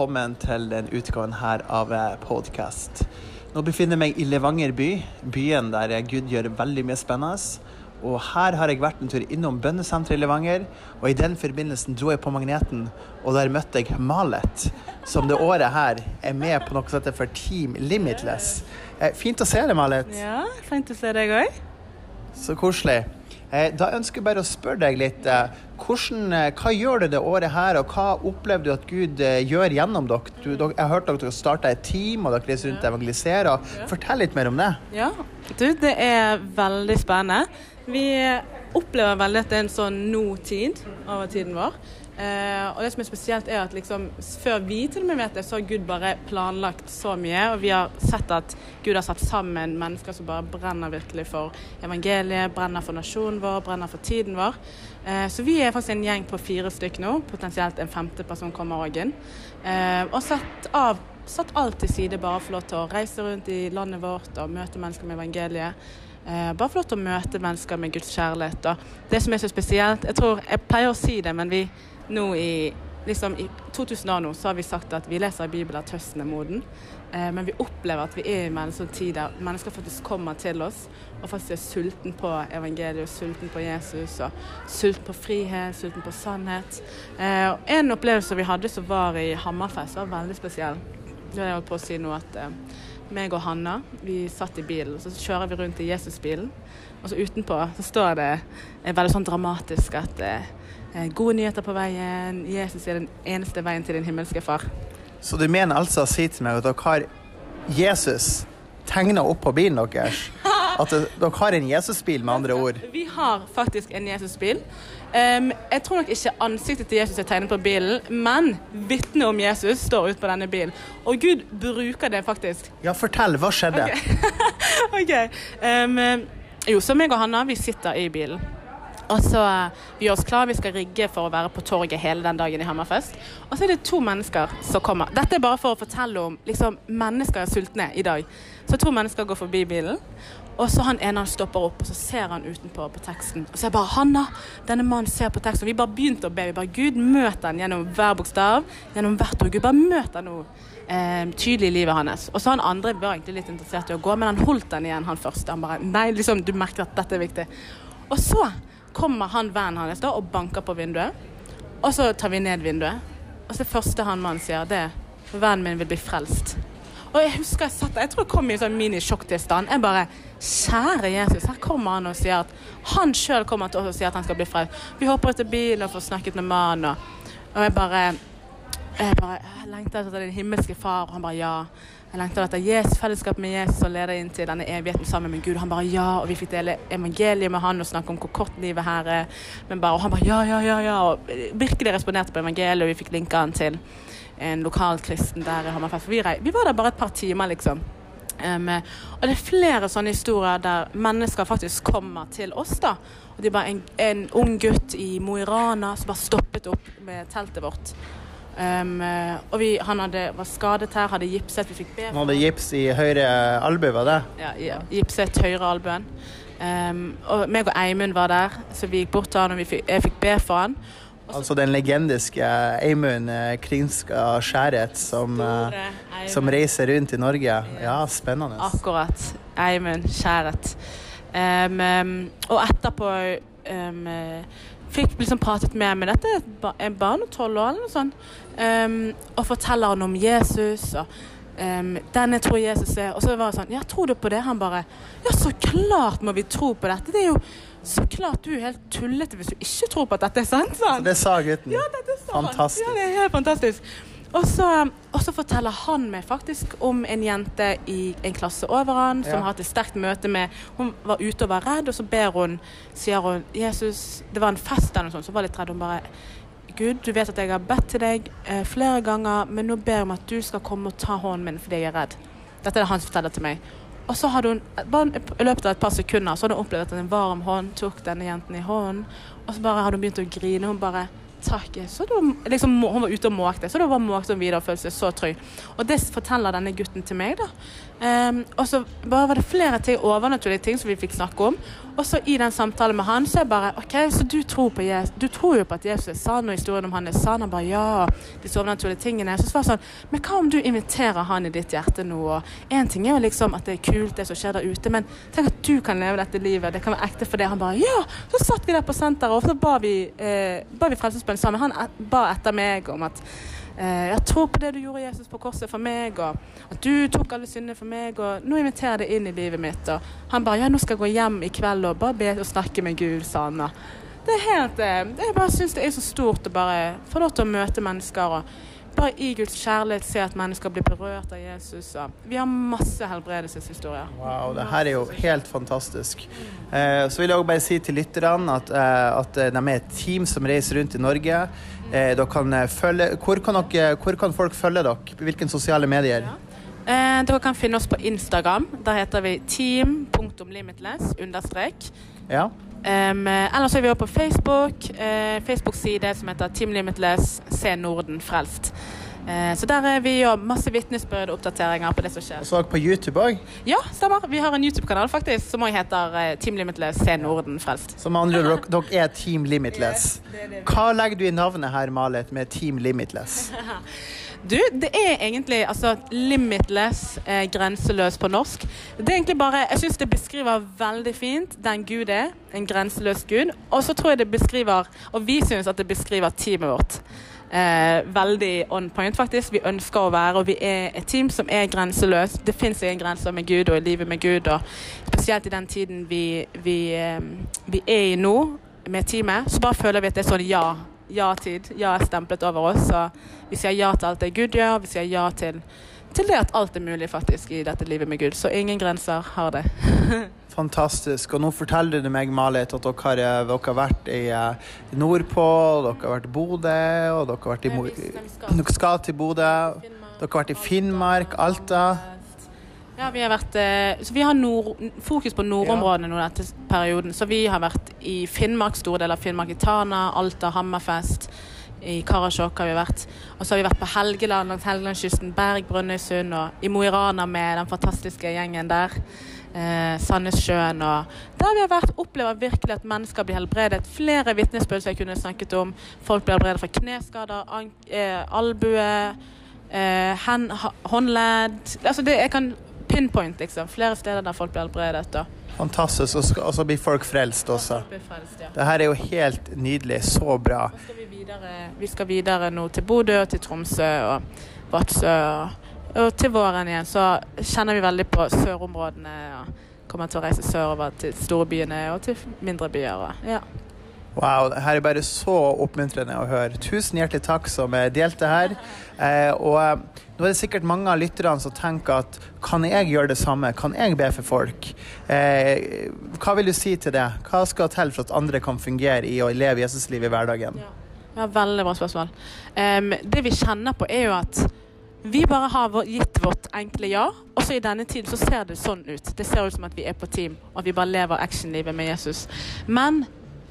velkommen til den utgaven her av podkast. Nå befinner jeg meg i Levanger by, byen der Gud gjør veldig mye spennende. Og her har jeg vært en tur innom bønnesenteret i Levanger, og i den forbindelsen dro jeg på Magneten, og der møtte jeg Malet, som det året her er med på noe som heter for Team Limitless. Eh, fint å se deg, Malet. Ja, fint å se deg òg. Så koselig. Eh, da ønsker jeg bare å spørre deg litt. eh, Hvordan, eh, hva gjør du det året her, og hva opplever du at Gud gjør gjennom dere? Du, dere jeg har hørt dere starta et team, og dere reiser rundt og evangeliserer. Fortell litt mer om det. Ja, du, det er veldig spennende. Vi opplever veldig at det er en sånn nå-tid over tiden vår. Eh, og det som er spesielt, er at liksom, før vi til og med vet det, så har Gud bare planlagt så mye. Og vi har sett at Gud har satt sammen mennesker som bare brenner virkelig for evangeliet, brenner for nasjonen vår, brenner for tiden vår. Eh, så vi er faktisk en gjeng på fire stykk nå. Potensielt en femte person kommer òg inn. Eh, og satt av satt alt til side bare for lov til å reise rundt i landet vårt og møte mennesker med evangeliet. Eh, bare få lov til å møte mennesker med Guds kjærlighet. Og det som er så spesielt Jeg tror, jeg pleier å si det, men vi nå i liksom i 2000 år nå så har vi sagt at vi leser i Bibelen at høsten er moden. Eh, men vi opplever at vi er i en sånn tid der mennesker faktisk kommer til oss og faktisk er sulten på evangeliet, sulten på Jesus, og sulten på frihet, sulten på sannhet. Eh, en opplevelse vi hadde som var i Hammerfest, var veldig spesiell. Det har jeg holdt på å si nå at eh, meg og Hanna vi satt i bilen, så kjører vi rundt i Jesusbilen. Og så utenpå så står det eh, veldig sånn dramatisk at eh, eh, gode nyheter på veien, Jesus er den eneste veien til din himmelske far. Så du mener altså å si til meg at dere har Jesus tegna opp på bilen deres? At dere har en Jesusbil, med andre ord? Vi har faktisk en Jesusbil. Um, jeg tror nok ikke ansiktet til Jesus er tegnet på bilen, men vitnet om Jesus står ute på denne bilen. Og Gud bruker det faktisk. Ja, fortell. Hva skjedde? OK. Um, jo, så meg og Hanna, vi sitter i bilen. Og så eh, vi gjør oss klar, vi skal rigge for å være på torget hele den dagen i Hammerfest. Og så er det to mennesker som kommer. Dette er bare for å fortelle om liksom, mennesker er sultne i dag. Så to mennesker går forbi bilen. Og så han ene han stopper opp, og så ser han utenpå på teksten. Og så er jeg bare 'Hanna, denne mannen ser på teksten.' Vi bare begynte å be. Vi bare 'Gud, møt han gjennom hver bokstav, gjennom hvert ord.' Gud, bare møt han nå eh, tydelig i livet hans. Og så han andre var egentlig litt interessert i å gå, men han holdt den igjen, han første. Han bare 'Nei, liksom, du merker at dette er viktig'. Og så kommer han vennen hans da og banker på vinduet. Og så tar vi ned vinduet. Og så første han mannen sier, det er 'Vennen min vil bli frelst'. Og jeg husker jeg satt der, jeg tror jeg kom i en sånn minisjokktilstand. Jeg bare Kjære Jesus, her kommer han og sier at han sjøl kommer til oss og sier at han skal bli frelst. Vi hopper ut av bilen og får snakket med mannen, og, og jeg bare jeg bare jeg lengter etter din himmelske far, og han bare ja. Jeg lengter etter Jesus, fellesskap med Jesus og leder inn til denne evigheten sammen med Gud. Han bare ja, og vi fikk dele evangeliet med han og snakke om hvor kort livet her er. Men bare, og han bare ja, ja, ja, ja. Og virkelig responderte på evangeliet, og vi fikk linka han til en lokal kristen der i Hammerfest. For Vi, vi var der bare et par timer, liksom. Um, og det er flere sånne historier der mennesker faktisk kommer til oss. da Og det er bare en, en ung gutt i Mo i Rana som bare stoppet opp med teltet vårt. Um, og vi, han hadde, var skadet her, hadde gipset, vi fikk be Han hadde gips i høyre albue, var det? ja, ja, gipset høyre albuen. Um, og meg og Eimund var der, så vi gikk bort til han og vi fikk, jeg fikk be for han. Altså den legendiske Eimund Krinska Kringska Skjæret som, eh, som reiser rundt i Norge. Ja, spennende. Akkurat. Eimund Skjæret. Um, og etterpå um, eh, fikk liksom pratet med meg. Dette er et barn tolv år eller noe sånt. Um, og forteller han om Jesus. og um, den jeg tror Jesus er. Og så var det sånn Ja, tror du på det? Han bare Ja, så klart må vi tro på dette. Det er jo så klart du er helt tullete hvis du ikke tror på at dette er sant. sant? Det sa gutten. Ja, dette sa han. Fantastisk. Ja, det er helt fantastisk. Og så forteller han meg faktisk om en jente i en klasse over han som Ja. har hatt et sterkt møte med Hun var ute og var redd, og så ber hun, sier hun Jesus Det var en fest eller noe sånt, så var litt redd. Hun bare Gud, du vet at jeg har bedt til deg eh, flere ganger, men nå ber jeg om at du skal komme og ta hånden min fordi jeg er redd. Dette er det han som forteller til meg. Og så hadde hun, bare i løpet av et par sekunder så hadde hun opplevd at en varm hånd tok denne jenten i hånden. Og så bare hadde hun begynt å grine. Hun bare Jesus. Så da, liksom, hun var ute og måkte, så da var måkte hun videre og følte seg så trygg. Og det forteller denne gutten til meg, da. Um, og så bare var det flere ting, overnaturlige ting som vi fikk snakke om. Og så i den samtalen med han, så er jeg bare OK, så du tror på Jesus. Du tror jo på at Jesus er sann, og historien om han er sann. Han bare ja, disse overnaturlige tingene. Så svarer sånn, men hva om du inviterer han i ditt hjerte nå? Og én ting er jo liksom at det er kult, det som skjer der ute, men tenk at du kan leve dette livet. Det kan være ekte for det. Han bare ja! Så satt vi der på senteret, og så ba vi, eh, vi Frelsesbønn sammen. Han ba etter meg om at eh, jeg tror på det du gjorde, Jesus, på korset for meg, og at du tok alle syndene for meg, og nå inviterer jeg deg inn i livet mitt. Og han bare ja, nå skal jeg gå hjem i kveld og bare be og snakke med Gud, sa han. Det er helt det Jeg bare syns det er så stort å bare få lov til å møte mennesker. og bare i Guds kjærlighet se at mennesker blir berørt av Jesus. Vi har masse helbredelseshistorier. Wow, det her er jo helt fantastisk. Eh, så vil jeg òg bare si til lytterne at, eh, at eh, de er et team som reiser rundt i Norge. Eh, kan eh, følge, hvor, kan dere, hvor kan folk følge dere? Hvilke sosiale medier? Eh, dere kan finne oss på Instagram. Der heter vi team.limitless understrek. Ja. Um, ellers er vi også på Facebook. Uh, Facebook-side som heter Team Limitless Se Norden frelst. Uh, så der er vi og masse vitnesbyrd og oppdateringer på det som skjer. Og så på YouTube òg. Ja, stemmer. Vi har en YouTube-kanal faktisk som også heter Team Limitless Se Norden frelst. Så med andre ord, dere, dere er Team Limitless. Hva legger du i navnet her, Malet, med Team Limitless? Du, det er egentlig altså limitless, eh, grenseløs på norsk. Det er egentlig bare Jeg syns det beskriver veldig fint den Gud er. En grenseløs Gud. Og så tror jeg det beskriver, og vi syns at det beskriver teamet vårt. Eh, veldig on point, faktisk. Vi ønsker å være, og vi er et team som er grenseløst. Det fins ingen grenser med Gud og i livet med Gud. Og spesielt i den tiden vi, vi, eh, vi er i nå, med teamet, så bare føler vi at det er sånn ja. Ja-tid. Ja er stemplet over oss. Så vi sier ja til alt det Gud gjør. Vi sier ja til, til det at alt er mulig faktisk i dette livet med Gud. Så ingen grenser har det. Fantastisk. Og nå forteller du meg, Malit, at dere har, eh, dere har vært i eh, Nordpå, dere har vært i Bodø, og dere har vært i Mo... Dere skal til Bodø. Dere har vært i Finnmark, Alta. Ja, vi har vært eh, Så vi har nord, fokus på nordområdene nå dette perioden. Så vi har vært i Finnmark, store deler av Finnmark, i Tana, Alta, Hammerfest. I Karasjok har vi vært. Og så har vi vært på Helgeland langs Helgelandskysten, Berg, Brønnøysund og i Mo i Rana med den fantastiske gjengen der. Eh, Sandnessjøen og Der vi har vært, opplever virkelig at mennesker blir helbredet. Flere vitnesbyrd som jeg kunne snakket om. Folk blir helbredet fra kneskader, an, eh, albue, eh, håndledd Altså det, jeg kan pinpoint, liksom. Flere steder der folk blir helbredet. og Fantastisk. Og så- Og så blir folk frelst også. Blir frelst, ja. Det her er jo helt nydelig. Så bra. Så skal vi videre, vi skal videre nå til Bodø til Tromsø og Vadsø. Og, og til våren igjen så kjenner vi veldig på sørområdene. og Kommer til å reise sørover til storbyene og til mindre byer. Og, ja. Wow, her er bare så oppmuntrende å høre. Tusen hjertelig takk som delte her. Eh, og eh, nå er det sikkert mange av lytterne som tenker at kan jeg gjøre det samme? Kan jeg be for folk? Eh, hva vil du si til det? Hva skal til for at andre kan fungere i å leve Jesuslivet i hverdagen? Ja, veldig bra spørsmål. Um, det vi kjenner på, er jo at vi bare har gitt vårt enkle ja, og så i denne tiden så ser det sånn ut. Det ser ut som at vi er på team, og at vi bare lever actionlivet med Jesus. Men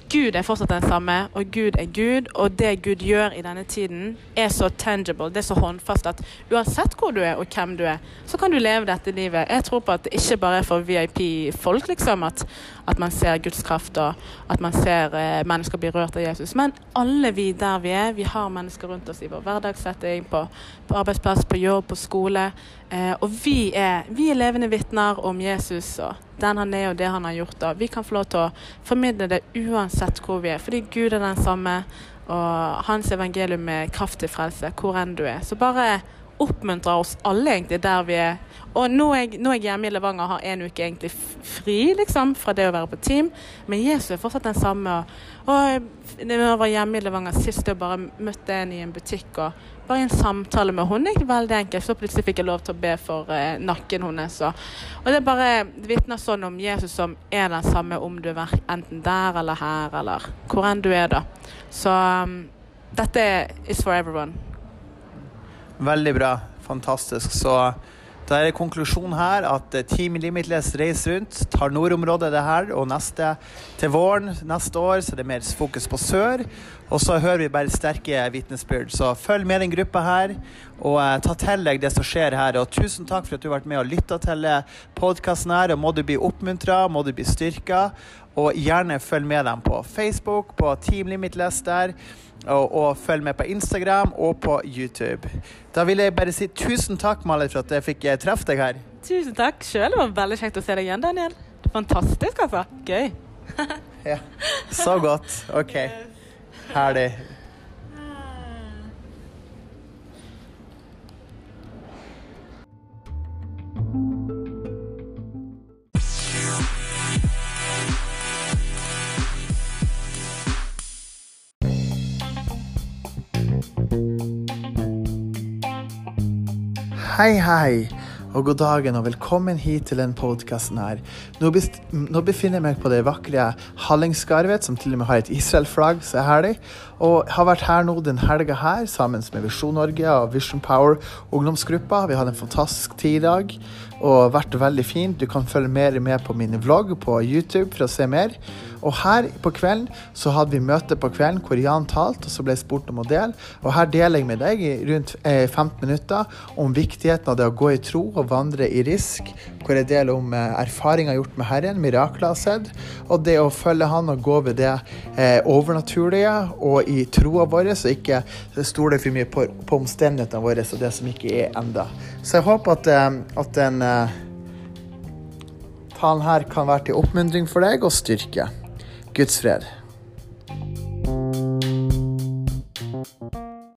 Gud er fortsatt den samme, og Gud er Gud, og det Gud gjør i denne tiden, er så tangible, det er så håndfast at uansett hvor du er og hvem du er, så kan du leve dette livet. Jeg tror på at det ikke bare er for VIP-folk, liksom, at, at man ser Guds kraft, og at man ser eh, mennesker bli rørt av Jesus. Men alle vi der vi er, vi har mennesker rundt oss i vår hverdagssetting, på, på arbeidsplass, på jobb, på skole. Eh, og vi er, vi er levende vitner om Jesus og den han er og det han har gjort. Og vi kan få lov til å formidle det uansett hvor vi er, fordi Gud er den samme. Og hans evangelium er kraft til frelse, hvor enn du er. Så bare oppmuntre oss alle egentlig der vi er. Og nå er jeg, nå er jeg hjemme i Levanger og har en uke egentlig fri liksom, fra det å være på team. Men Jesus er fortsatt den samme. Og, når jeg var hjemme i Levanger sist, og bare møtte en i en butikk og bare i en samtale med henne, gikk veldig enkelt. Så plutselig fikk jeg lov til å be for eh, nakken hennes. Og, og det bare vitner sånn om Jesus som er den samme om du er enten der eller her, eller hvor enn du er, da. Så um, dette is for everyone. Veldig bra. Fantastisk. Så Da er konklusjonen her at eh, Team Limitless reiser rundt, tar nordområdet det her, og neste til våren neste år så det er mer fokus på sør. Og så hører vi bare sterke vitnesbyrd. Så følg med den gruppa her, og eh, ta til deg det som skjer her. Og tusen takk for at du har vært med og lytta til podkasten her. Og må du bli oppmuntra, må du bli styrka. Og gjerne følg med dem på Facebook, på Team Limitless der. Og, og, følg med på Instagram og på YouTube. Da vil jeg bare si tusen takk, Malit, for at jeg fikk eh, treffe deg her. Tusen takk sjøl. Det var veldig kjekt å se deg igjen, Daniel. Fantastisk, altså. Gøy. ja. Så godt. OK. Herlig. Hei, hei, og god dagen og velkommen hit til denne podkasten her. Nå, nå, befinner jeg meg på det vakre Hallingskarvet, som til og med har et Israel-flagg, så er herlig. Og har vært her nå den helga her sammen med Visjon Norge og Vision Power ungdomsgruppa. Vi hadde en fantastisk tid i dag og vært veldig fint. Du kan følge mer med på min vlogg på YouTube for å se mer. Og her på kvelden så hadde vi møte på kvelden hvor Jan talte, og så ble jeg spurt om å dele. Og her deler jeg med deg i rundt 15 eh, minutter om viktigheten av det å gå i tro og vandre i risk. Hvor jeg deler om eh, erfaringer gjort med Herren, mirakler har sett, og det å følge Han og gå ved det eh, overnaturlige og i troa vår, så ikke stole for mye på, på omstendighetene våre og det som ikke er enda. Så jeg håper at, eh, at den talen her kan være til oppmuntring for deg og styrke. Guds fred.